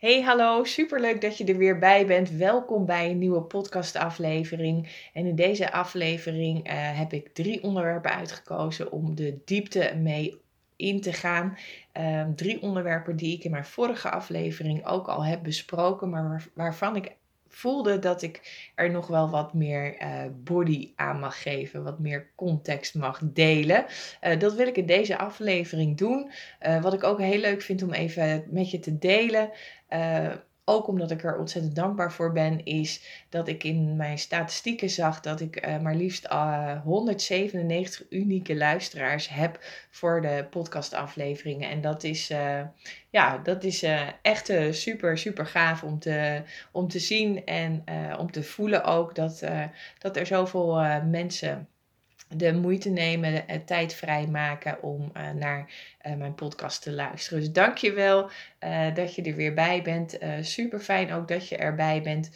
Hey, hallo, superleuk dat je er weer bij bent. Welkom bij een nieuwe podcastaflevering. En in deze aflevering uh, heb ik drie onderwerpen uitgekozen om de diepte mee in te gaan. Uh, drie onderwerpen die ik in mijn vorige aflevering ook al heb besproken, maar waar, waarvan ik voelde dat ik er nog wel wat meer uh, body aan mag geven, wat meer context mag delen. Uh, dat wil ik in deze aflevering doen. Wat ik ook heel leuk vind om even met je te delen ook omdat ik er ontzettend dankbaar voor ben, is dat ik in mijn statistieken zag dat ik uh, maar liefst uh, eh, 197 unieke luisteraars heb voor de podcastafleveringen. En dat is, ja, dat is echt super, super gaaf om te, om te zien en om te voelen ook dat, dat er zoveel mensen de moeite nemen, de, uh, tijd vrijmaken om uh, naar uh, mijn podcast te luisteren. Dus dank je wel dat je er weer bij bent. super fijn ook dat je erbij bent.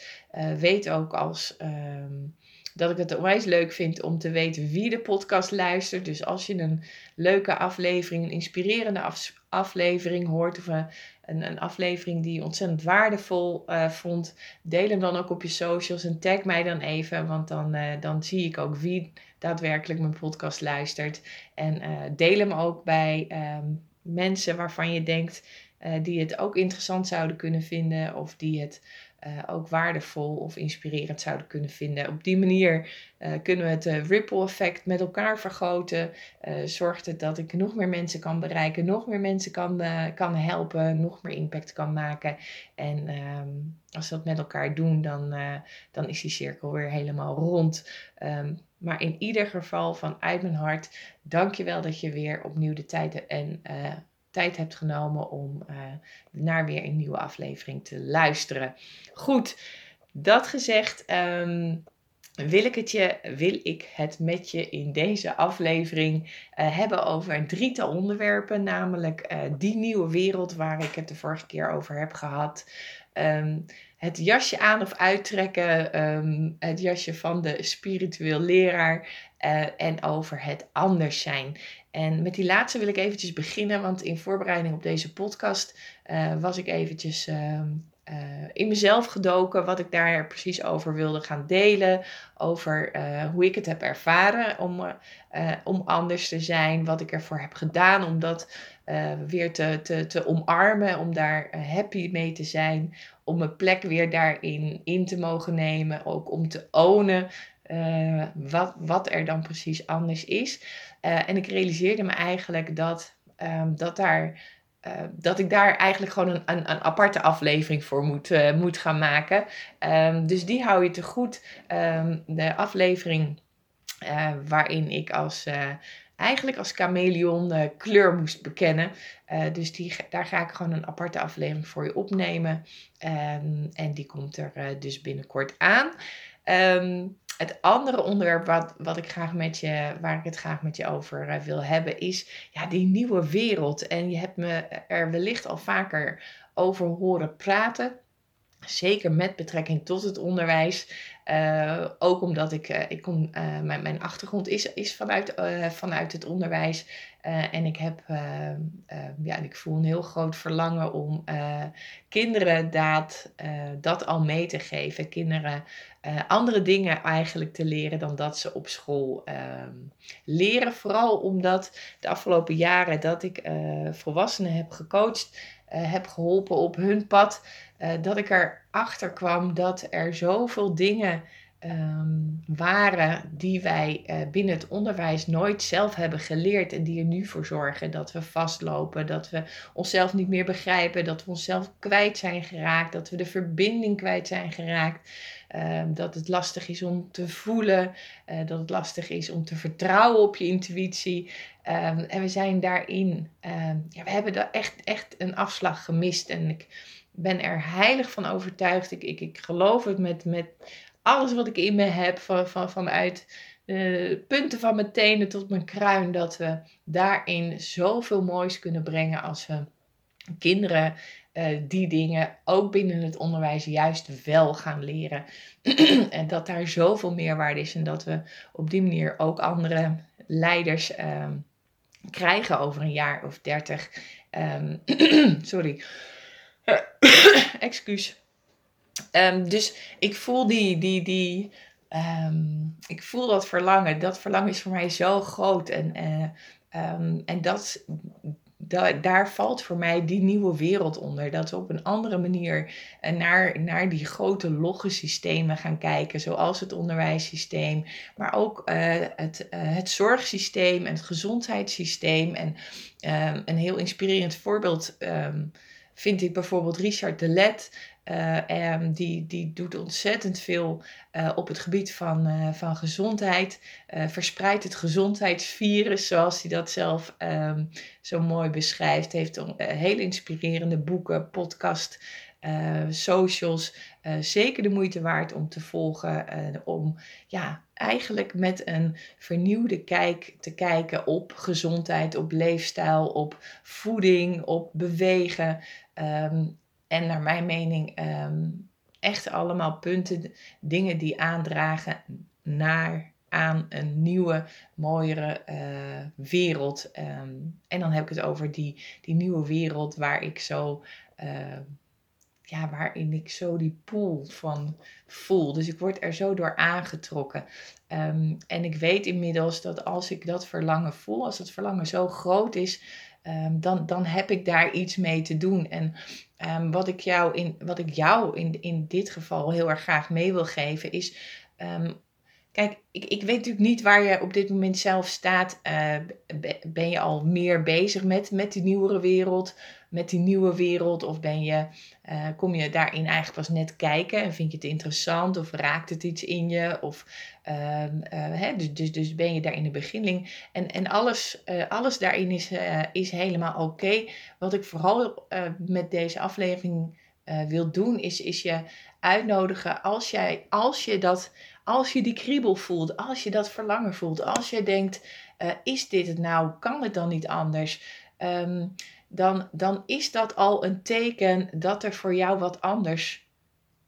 weet ook als um, dat ik het onwijs leuk vind om te weten wie de podcast luistert. Dus als je een leuke aflevering, een inspirerende af, aflevering hoort of een, een, aflevering die je ontzettend waardevol vond, deel hem dan ook op je socials en tag mij dan even, want dan, dan zie ik ook wie daadwerkelijk mijn podcast luistert. En uh, deel hem ook bij ehm, mensen waarvan je denkt uh, die het ook interessant zouden kunnen vinden of die het uh, ook waardevol of inspirerend zouden kunnen vinden. Op die manier uh, kunnen we het ripple effect met elkaar vergroten. zorgt het dat ik nog meer mensen kan bereiken, nog meer mensen kan, kan helpen, nog meer impact kan maken. En um, als we dat met elkaar doen, dan, dan is die cirkel weer helemaal rond. Um, maar in ieder geval vanuit mijn hart, dank je wel dat je weer opnieuw de tijd en tijd hebt genomen om uh, naar weer een nieuwe aflevering te luisteren. Goed, dat gezegd. Um, wil ik, het je, wil ik het met je in deze aflevering uh, hebben over een drietal onderwerpen, namelijk uh, die nieuwe wereld waar ik het de vorige keer over heb gehad. Um, het jasje aan of uittrekken, um, het jasje van de spiritueel leraar uh, en over het anders zijn. En met die laatste wil ik eventjes beginnen, want in voorbereiding op deze podcast uh, was ik eventjes uh, uh, in mezelf gedoken, wat ik daar precies over wilde gaan delen, over hoe ik het heb ervaren om, om anders te zijn, wat ik ervoor heb gedaan om dat weer te, te, te omarmen, om daar happy mee te zijn, om mijn plek weer daarin in te mogen nemen. Ook om te ownen uh, wat, wat er dan precies anders is. En ik realiseerde me eigenlijk dat, um, dat, daar, dat ik daar eigenlijk gewoon een, een, een aparte aflevering voor moet, moet gaan maken. Um, dus die hou je te goed. Um, de aflevering waarin ik als eigenlijk als chameleon kleur moest bekennen. Uh, dus die, daar ga ik gewoon een aparte aflevering voor je opnemen. Um, en die komt er uh, dus binnenkort aan. Um, het andere onderwerp wat, wat ik graag met je, waar ik het graag met je over wil hebben, is ja, die nieuwe wereld. En je hebt me er wellicht al vaker over horen praten. Zeker met betrekking tot het onderwijs. Uh, ook omdat ik, uh, ik kom, uh, mijn, mijn achtergrond is, is vanuit, vanuit het onderwijs. en ik heb, ja, ik voel een heel groot verlangen om kinderen dat, dat al mee te geven. Kinderen andere dingen eigenlijk te leren dan dat ze op school ehm, leren. Vooral omdat de afgelopen jaren dat ik volwassenen heb gecoacht, heb geholpen op hun pad uh, dat ik erachter kwam dat er zoveel dingen um, waren die wij uh, binnen het onderwijs nooit zelf hebben geleerd en die er nu voor zorgen dat we vastlopen, dat we onszelf niet meer begrijpen, dat we onszelf kwijt zijn geraakt, dat we de verbinding kwijt zijn geraakt. Uh, dat het lastig is om te voelen, uh, dat het lastig is om te vertrouwen op je intuïtie. Um, en we zijn daarin, ja, we hebben daar echt, echt een afslag gemist. En ik, ben er heilig van overtuigd. Ik, ik, ik geloof het met, met alles wat ik in me heb, van, van, vanuit de punten van mijn tenen tot mijn kruin, dat we daarin zoveel moois kunnen brengen als we kinderen uh, die dingen ook binnen het onderwijs juist wel gaan leren. en dat daar zoveel meerwaarde is en dat we op die manier ook andere leiders uh, krijgen over een jaar of dertig. Um, sorry. excuus. Ehm, dus ik voel die, die, die, ehm, ik voel dat verlangen. Dat verlangen is voor mij zo groot. En, uh, en dat, daar valt voor mij die nieuwe wereld onder. Dat we op een andere manier eh, naar, naar die grote logge systemen gaan kijken, zoals het onderwijssysteem, maar ook uh, het, het zorgsysteem en het gezondheidssysteem. En een heel inspirerend voorbeeld vind ik bijvoorbeeld Richard de Let. Uh, die, die doet ontzettend veel uh, op het gebied van, uh, van gezondheid. verspreidt het gezondheidsvirus, zoals hij dat zelf um, zo mooi beschrijft. Heeft hele inspirerende boeken, podcast, socials. zeker de moeite waard om te volgen. om ja, eigenlijk met een vernieuwde kijk te kijken op gezondheid, op leefstijl, op voeding, op bewegen. Um, en naar mijn mening um, echt allemaal punten, dingen die aandragen naar aan een nieuwe, mooiere uh, wereld. Um, en dan heb ik het over die, die nieuwe wereld waar ik zo, uh, ja, waarin ik zo die pool van voel. Dus ik word er zo door aangetrokken. Um, en ik weet inmiddels dat als ik dat verlangen voel, als het verlangen zo groot is, um, dan, dan heb ik daar iets mee te doen. En um, wat ik jou, in, wat ik jou in, in dit geval heel erg graag mee wil geven is. Kijk, ik, ik weet natuurlijk niet waar je op dit moment zelf staat. Uh, ben je al meer bezig met, met die nieuwere wereld? met die nieuwe wereld? Of ben je, uh, kom je daarin eigenlijk pas net kijken en vind je het interessant? Of raakt het iets in je? Of, uh, hè, dus, dus, dus ben je daar in de beginning? En, en alles, alles daarin is, is helemaal oké. Wat ik vooral met deze aflevering wil doen, is, is je uitnodigen als, jij, als je dat... Als je die kriebel voelt, als je dat verlangen voelt, als je denkt, is dit het nou? Kan het dan niet anders? Um, dan, dan is dat al een teken dat er voor jou wat anders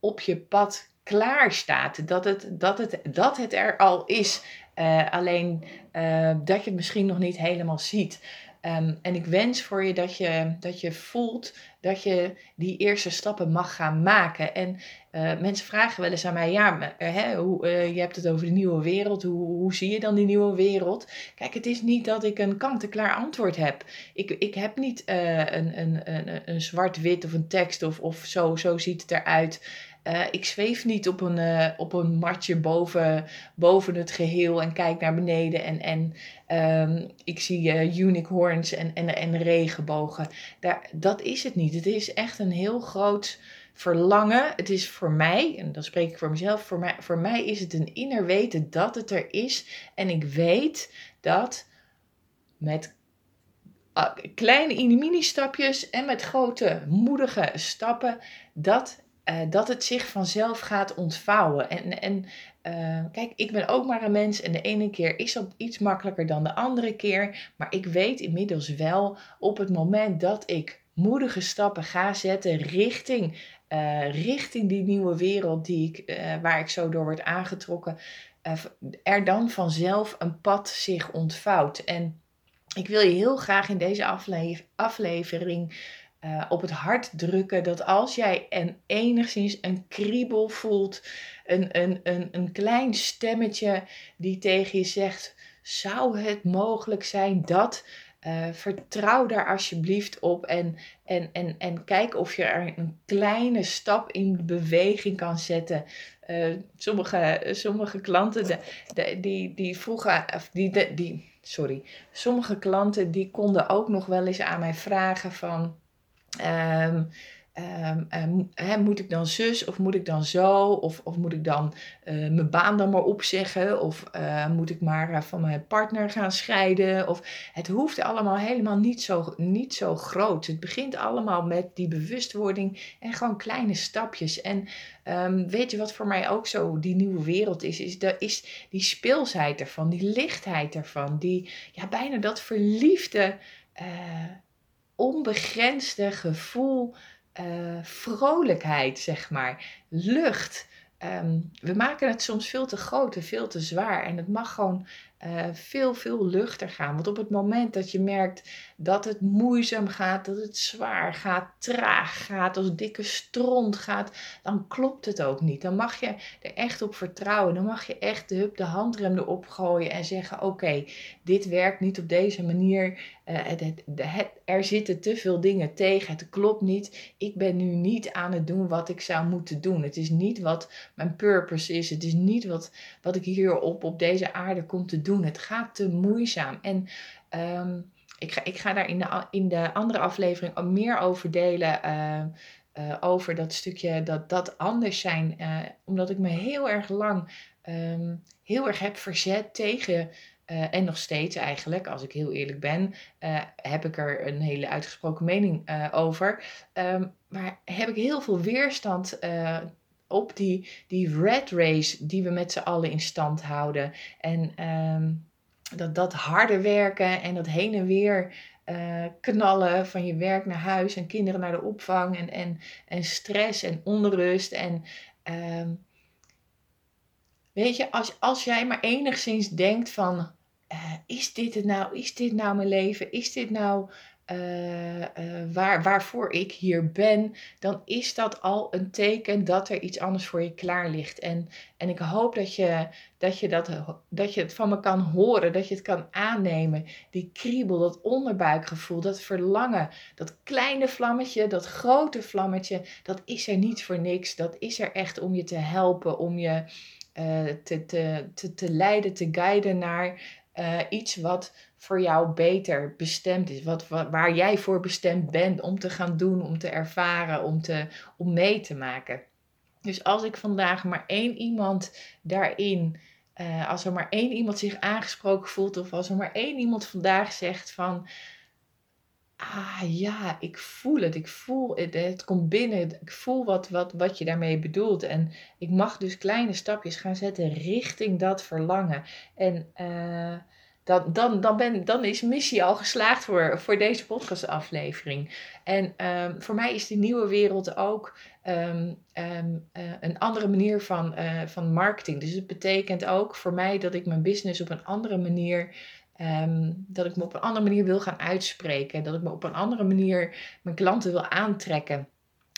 op je pad klaar staat. Dat het, dat het, dat het er al is. Uh, alleen uh, dat je het misschien nog niet helemaal ziet. Um, en ik wens voor je dat, je dat je voelt dat je die eerste stappen mag gaan maken. En uh, mensen vragen wel eens aan mij, ja, maar, hè, hoe, uh, je hebt het over de nieuwe wereld, hoe, hoe zie je dan die nieuwe wereld? Kijk, het is niet dat ik een kant-en-klaar antwoord heb. Ik, ik heb niet een, een, een, een zwart-wit of een tekst of, of zo, zo ziet het eruit. Uh, ik zweef niet op een, uh, op een matje boven, boven het geheel en kijk naar beneden. En, en um, ik zie uh, unicorns en, en, en regenbogen. Daar, dat is het niet. Het is echt een heel groot verlangen. Het is voor mij, en dan spreek ik voor mezelf, voor mij, voor mij is het een inner weten dat het er is. En ik weet dat met kleine mini-stapjes en met grote moedige stappen, dat uh, dat het zich vanzelf gaat ontvouwen. En, en uh, kijk, ik ben ook maar een mens en de ene keer is dat iets makkelijker dan de andere keer. Maar ik weet inmiddels wel op het moment dat ik moedige stappen ga zetten richting, uh, richting die nieuwe wereld die ik, waar ik zo door word aangetrokken, er dan vanzelf een pad zich ontvouwt. En ik wil je heel graag in deze aflevering uh, op het hart drukken dat als jij en enigszins een kriebel voelt, een, een, een, een klein stemmetje die tegen je zegt: zou het mogelijk zijn dat. Uh, vertrouw daar alsjeblieft op en, en, en, en kijk of je er een kleine stap in beweging kan zetten. Uh, sommige, sommige klanten de, die, die vroegen, die, die, sorry, sommige klanten die konden ook nog wel eens aan mij vragen van Um, moet ik dan zus of moet ik dan zo? Of, of moet ik dan uh, mijn baan dan maar opzeggen? Of uh, moet ik maar uh, van mijn partner gaan scheiden? Of, het hoeft allemaal helemaal niet zo, niet zo groot. Het begint allemaal met die bewustwording en gewoon kleine stapjes. En weet je wat voor mij ook zo die nieuwe wereld is? Is, de, is die speelsheid ervan, die lichtheid ervan, die ja, bijna dat verliefde onbegrensde gevoel, uh, vrolijkheid, zeg maar, lucht. Um, we maken het soms veel te groot en veel te zwaar. En het mag gewoon uh, veel, veel luchter gaan. Want op het moment dat je merkt dat het moeizaam gaat, dat het zwaar gaat, traag gaat, als dikke stront gaat, dan klopt het ook niet. Dan mag je er echt op vertrouwen. Dan mag je echt de, de handrem erop gooien en zeggen: Oké, dit werkt niet op deze manier. Het, er zitten te veel dingen tegen. Het klopt niet. Ik ben nu niet aan het doen wat ik zou moeten doen. Het is niet wat mijn purpose is. Het is niet wat, wat ik hier op, op deze aarde kom te doen. Het gaat te moeizaam. En um, ik, ga, ik ga daar in de, in de andere aflevering meer over delen. Uh, over dat stukje dat, dat anders zijn. Uh, omdat ik me heel erg lang um, heel erg heb verzet tegen. en nog steeds eigenlijk, als ik heel eerlijk ben, heb ik er een hele uitgesproken mening over. Maar heb ik heel veel weerstand op die, die red race die we met z'n allen in stand houden. En um, dat, dat harde werken en dat heen en weer uh, knallen van je werk naar huis en kinderen naar de opvang en, en, en stress en onrust. En um, weet je, als, als jij maar enigszins denkt van, uh, is dit het nou? Is dit nou mijn leven? Is dit nou uh, uh, waar, waarvoor ik hier ben, dan is dat al een teken dat er iets anders voor je klaar ligt. En, en ik hoop dat je, dat, je dat, dat je het van me kan horen, dat je het kan aannemen. Die kriebel, dat onderbuikgevoel, dat verlangen, dat kleine vlammetje, dat grote vlammetje, dat is er niet voor niks. Dat is er echt om je te helpen, om je te, te, te, te leiden, te guiden naar iets wat voor jou beter bestemd is. Wat, waar jij voor bestemd bent om te gaan doen, om te ervaren, om, te, om mee te maken. Dus als ik vandaag maar één iemand daarin, uh, als er maar één iemand zich aangesproken voelt, of als er maar één iemand vandaag zegt van. Ah ja, ik voel het. Ik voel het. Het komt binnen. Ik voel wat, wat, wat je daarmee bedoelt. En ik mag dus kleine stapjes gaan zetten richting dat verlangen. En uh, dan, dan, dan, ben, dan is missie al geslaagd voor, voor deze podcastaflevering. En um, voor mij is de nieuwe wereld ook um, um, uh, een andere manier van, uh, van marketing. Dus het betekent ook voor mij dat ik mijn business op een andere manier. Dat ik me op een andere manier wil gaan uitspreken. Dat ik me op een andere manier mijn klanten wil aantrekken.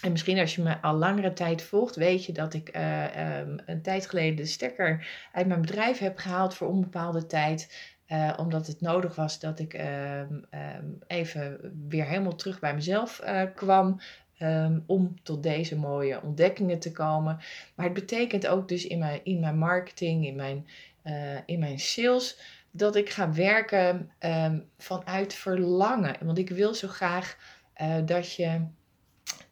En misschien als je me al langere tijd volgt, weet je dat ik uh, een tijd geleden de stekker uit mijn bedrijf heb gehaald voor onbepaalde tijd. Uh, omdat het nodig was dat ik um, even weer helemaal terug bij mezelf uh, kwam. Om tot deze mooie ontdekkingen te komen. Maar het betekent ook dus in mijn, in mijn marketing, in mijn, in mijn sales, dat ik ga werken um, vanuit verlangen. Want ik wil zo graag dat je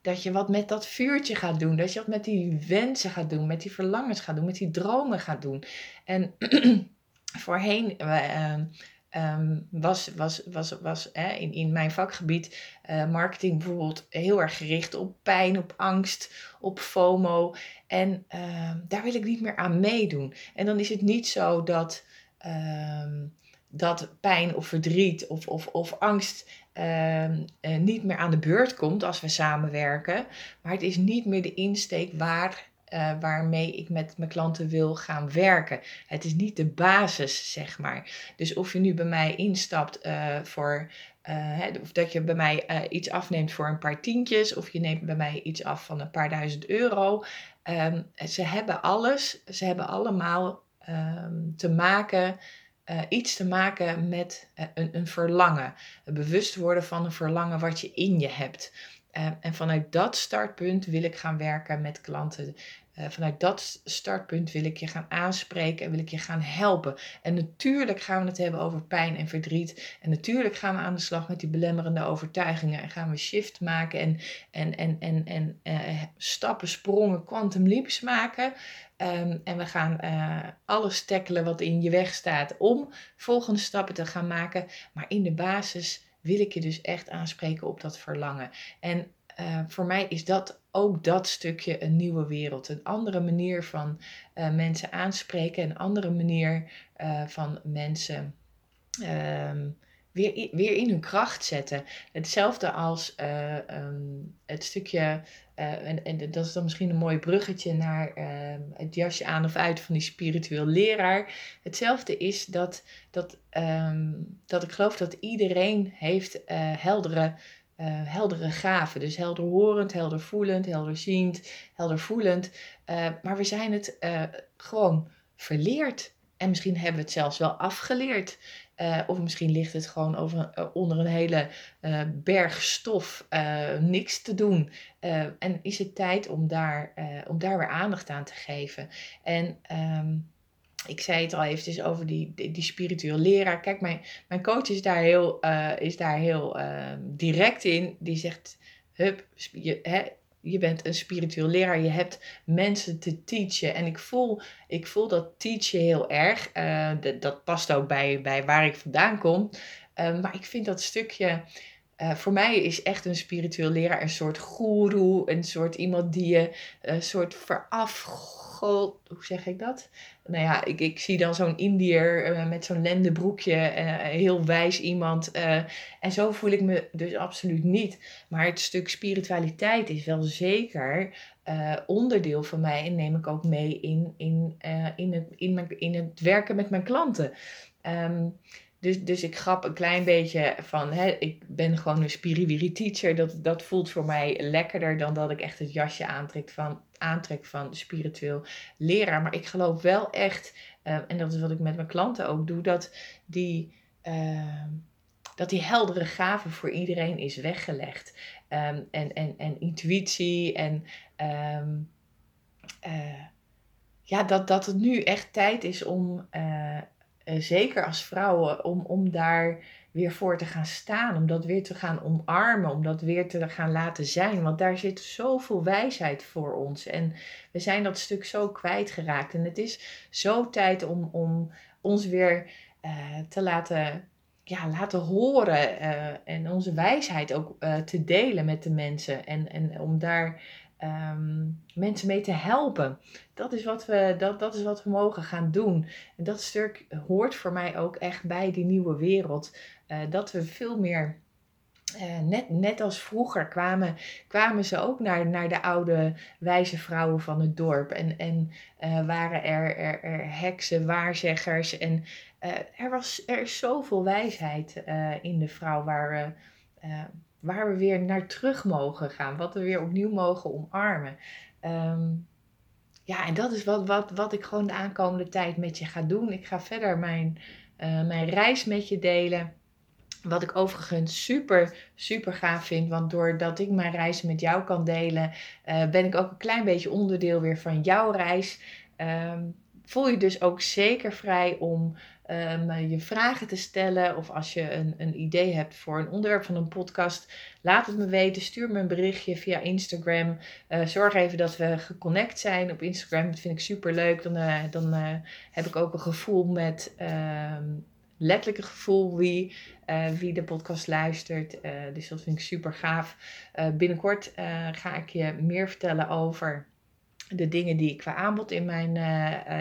dat je wat met dat vuurtje gaat doen. Dat je wat met die wensen gaat doen, met die verlangens gaat doen, met die dromen gaat doen. En voorheen uh, was, was, was, was in, in mijn vakgebied uh, marketing bijvoorbeeld heel erg gericht op pijn, op angst, op FOMO. En ehm, daar wil ik niet meer aan meedoen. En dan is het niet zo dat, dat pijn of verdriet of, of, of angst uh, niet meer aan de beurt komt als we samenwerken. Maar het is niet meer de insteek waar uh, waarmee ik met mijn klanten wil gaan werken. Het is niet de basis, zeg maar. Dus of je nu bij mij instapt uh, voor. Of dat je bij mij iets afneemt voor een paar tientjes, of je neemt bij mij iets af van een paar duizend euro. Um, ze hebben alles, ze hebben allemaal um, te maken. Uh, iets te maken met uh, een, een, verlangen. Het bewust worden van een verlangen wat je in je hebt. Uh, en vanuit dat startpunt wil ik gaan werken met klanten. Uh, vanuit dat startpunt wil ik je gaan aanspreken en wil ik je gaan helpen. En natuurlijk gaan we het hebben over pijn en verdriet. En natuurlijk gaan we aan de slag met die belemmerende overtuigingen. En gaan we shift maken en, en, en, en, en uh, stappen, sprongen, quantum leaps maken. Um, en we gaan uh, alles tackelen wat in je weg staat om volgende stappen te gaan maken. Maar in de basis wil ik je dus echt aanspreken op dat verlangen. En voor mij is dat ook dat stukje een nieuwe wereld. Een andere manier van uh, mensen aanspreken, een andere manier uh, van mensen um, weer, weer in hun kracht zetten. Hetzelfde als um, het stukje en, en dat is dan misschien een mooi bruggetje naar het jasje aan of uit van die spiritueel leraar. Hetzelfde is dat, dat, ehm, dat ik geloof dat iedereen heeft heldere uh, heldere gaven. Dus helderhorend, heldervoelend, helderziend, heldervoelend. Uh, maar we zijn het uh, gewoon verleerd. En misschien hebben we het zelfs wel afgeleerd. of misschien ligt het gewoon over, onder een hele berg stof niks te doen. en is het tijd om daar, om daar weer aandacht aan te geven. En um, ik zei het al eventjes over die, die, spiritueel leraar. Kijk, mijn, mijn coach is daar heel, uh, is daar heel uh, direct in. Die zegt, hup, je, hè, je bent een spiritueel leraar. Je hebt mensen te teachen. En ik voel, ik voel dat teachen heel erg. Uh, dat, past ook bij, bij waar ik vandaan kom. maar ik vind dat stukje... Uh, voor mij is echt een spiritueel leraar een soort goeroe, een soort iemand die je een soort veraf hoe zeg ik dat? Nou ja, ik, ik zie dan zo'n Indiër uh, met zo'n lendebroekje, uh, heel wijs iemand. Uh, en zo voel ik me dus absoluut niet. Maar het stuk spiritualiteit is wel zeker onderdeel van mij en neem ik ook mee in, in, in, het, in, in het werken met mijn klanten. Um, dus, dus ik grap een klein beetje van, hè, ik ben gewoon een spiriwiri teacher. Dat, dat voelt voor mij lekkerder dan dat ik echt het jasje aantrek van, aantrek van spiritueel leraar. Maar ik geloof wel echt, uh, en dat is wat ik met mijn klanten ook doe, dat die, uh, dat die heldere gave voor iedereen is weggelegd. Um, en, en, en intuïtie en um, uh, ja, dat, dat het nu echt tijd is om uh, zeker als vrouwen, om, om daar weer voor te gaan staan, om dat weer te gaan omarmen, om dat weer te gaan laten zijn. Want daar zit zoveel wijsheid voor ons. En we zijn dat stuk zo kwijtgeraakt. En het is zo tijd om, om ons weer uh, te laten, ja, laten horen uh, en onze wijsheid ook te delen met de mensen. En, en om daar um, mensen mee te helpen. Dat is, wat we, dat, dat is wat we mogen gaan doen. En dat stuk hoort voor mij ook echt bij die nieuwe wereld. Uh, dat we veel meer. Uh, net, net als vroeger kwamen, kwamen ze ook naar, naar de oude wijze vrouwen van het dorp. En, en uh, waren er, er, er, heksen, waarzeggers. En er, was, er is zoveel wijsheid in de vrouw waar we waar we weer naar terug mogen gaan, wat we weer opnieuw mogen omarmen. Um, ja, en dat is wat, wat, wat ik gewoon de aankomende tijd met je ga doen. Ik ga verder mijn, uh, mijn reis met je delen. Wat ik overigens super, super gaaf vind. Want doordat ik mijn reis met jou kan delen, uh, ben ik ook een klein beetje onderdeel weer van jouw reis. Um, voel je dus ook zeker vrij om um, je vragen te stellen. Of als je een, een idee hebt voor een onderwerp van een podcast, laat het me weten. Stuur me een berichtje via Instagram. Uh, zorg even dat we geconnect zijn op Instagram. Dat vind ik super leuk. Dan, uh, dan uh, heb ik ook een gevoel met. Um, letterlijk een gevoel wie, wie de podcast luistert. dus dat vind ik super gaaf. binnenkort ga ik je meer vertellen over de dingen die ik qua aanbod in mijn,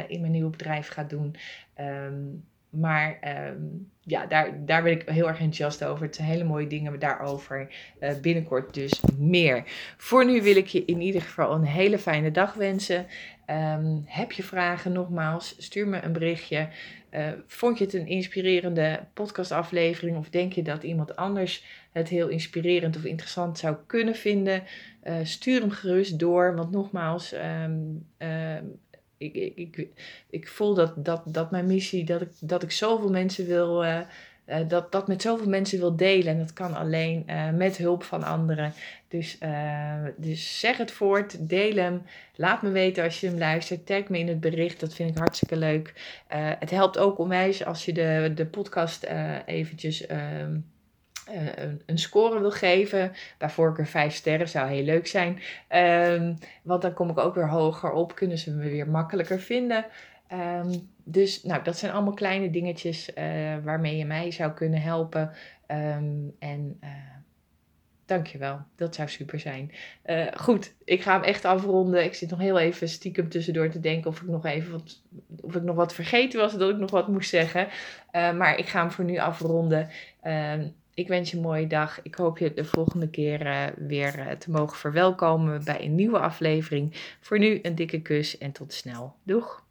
in mijn nieuwe bedrijf ga doen. Um, maar um, ja, daar, daar ben ik heel erg enthousiast over. Het zijn hele mooie dingen daarover. Uh, binnenkort dus meer. Voor nu wil ik je in ieder geval een hele fijne dag wensen. Um, heb je vragen nogmaals, stuur me een berichtje. Uh, vond je het een inspirerende podcastaflevering of denk je dat iemand anders het heel inspirerend of interessant zou kunnen vinden? Uh, stuur hem gerust door, want nogmaals, um, ik, ik, ik, voel dat, dat, dat mijn missie, dat ik, dat ik zoveel mensen wil, uh, uh, dat, dat met zoveel mensen wil delen. En dat kan alleen uh, met hulp van anderen. Dus, dus zeg het voort, deel hem. Laat me weten als je hem luistert. Tag me in het bericht, dat vind ik hartstikke leuk. het helpt ook onwijs als je de, de podcast eventjes ehm, uh, een, score wil geven. Bij voorkeur 5 sterren zou heel leuk zijn. Um, want dan kom ik ook weer hoger op. Kunnen ze me weer makkelijker vinden. Um, dus nou, dat zijn allemaal kleine dingetjes uh, waarmee je mij zou kunnen helpen. Um, en uh, dankjewel, dat zou super zijn. Goed, ik ga hem echt afronden. Ik zit nog heel even stiekem tussendoor te denken of ik nog even of ik nog wat vergeten was, dat ik nog wat moest zeggen. maar ik ga hem voor nu afronden. Ik wens je een mooie dag. Ik hoop je de volgende keer uh, weer uh, te mogen verwelkomen bij een nieuwe aflevering. Voor nu een dikke kus en tot snel. Doeg!